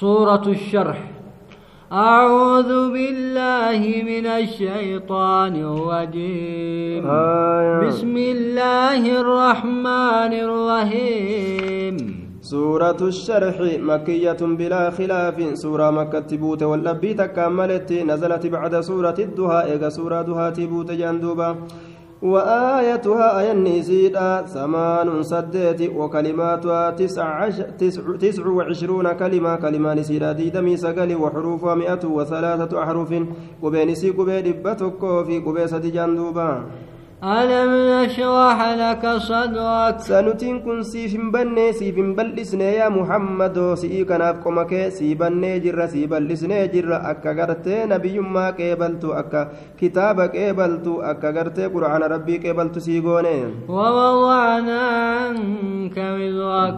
سورة الشرح. أعوذ بالله من الشيطان الرجيم. آية. بسم الله الرحمن الرحيم. سورة الشرح مكية بلا خلاف. سورة مكة تبوت والنبي تكملت نزلت بعد سورة الدهاء. سورة دهاء تبوت جندوبا وآيتها آية نسيدا ثمان سديت وكلماتها تسع, عش تسع, تسع وعشرون كلمة كلمة نسيدا ديدمي سقل وحروفها مئة وثلاثة أحرف قبينسي قبين دبتك في قبيسة جندوبا ألم نشرح لك صدرك؟ سنتين كن سيف بني سيف بلسنا يا محمد. سيك نافقمك سيبني جر سيبلسنا جر أكا غرت نبي ما كيبلت أكا كتابك كيبلت أكا غرت قرآن ربي كيبلت سيقوني ووضعنا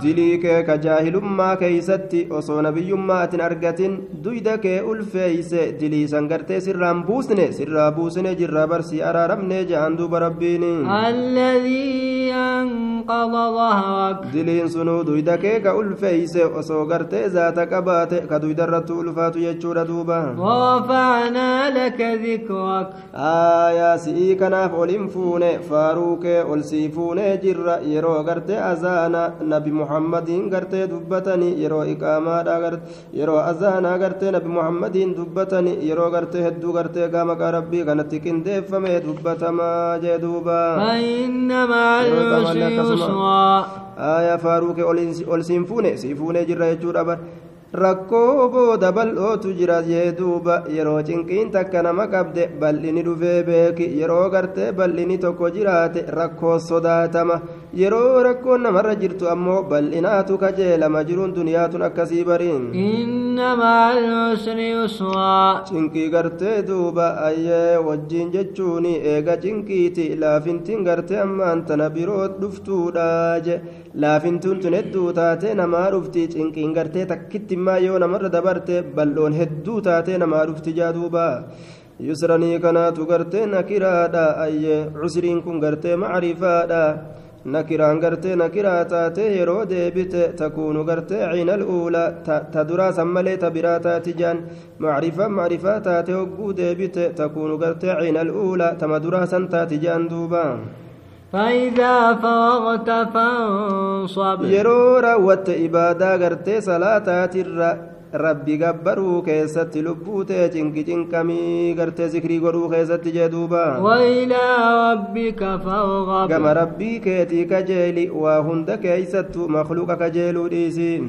dilii kee ka jaahilummaa keeysatti osoo nabiyyummaa atin argatin duyda kee ulfeeyse diliisan gartee sirraan buusne sirraa buusne jirra barsii araaramne jehan duuba rabbiin أنقض ظهرك kee ka ulfeeyse osoo gartee zaata qabaate ka duyda irratti ulfaatu jechuudha duuba ورفعنا لك ذكرك fuune faaruu kee ol sii fuunee jirra yeroo gartee azaana nabi muhammadiin gartee dubbatanii yeroo iqaamaadha gar- yeroo azaanaa gartee nabi muhammadiin dubbatanii yeroo gartee hedduu gartee gaamaqaa rabbii kanatti qindeeffame dubbatamaa jee duuba فإن مع العسر hin- ol siin fuune sii fuunee jirra jechuudha bar rakkoo booda bal'ootu jira jee duuba yeroo cinqiin takka nama qabde bal'ini dhufee beeki yeroo gartee bal'ini tokko jiraate rakkoo sodaatama yeroo rakkoon namarra jirtu ammoo bal'inaatu kajeelama jiruun duniyaatun akkasii bariin cinqii gartee duuba ayyee wajjiin jechuuni eega cinqiiti laafintiin gartee ammaan tana biroo dhuftuudha je laafintuun tun hedduu taatee namaa dhufti cinqiin gartee takkittimmaa yoo namarra dabarte bal'oon hedduu taatee namaa dhufti jaa duuba yusranii kanaatu gartee nakiraadha ayyee cusriin kun gartee macrifaadha nakiraan gartee nakiraa taate yeroo deebite takuunu gartee ciina al'uulaa ta duraa san malee ta biraa taati jaan macrifaan macrifaa taate hogguu deebite takuunu gartee ciina al'uulaa tama duraa san taati jaan duuba فإذا فرغت فانصب. يرورا وات إبادة غرتي صلاة ترى ربي جبرو كيسات لبوتة جنك جنكمي. غرتي ذكري غرو كيسات جدوبا. وإلى ربك فارغب. كما ربي كيتي كجيلي. وهند كيسات مخلوق كجيلو ديسين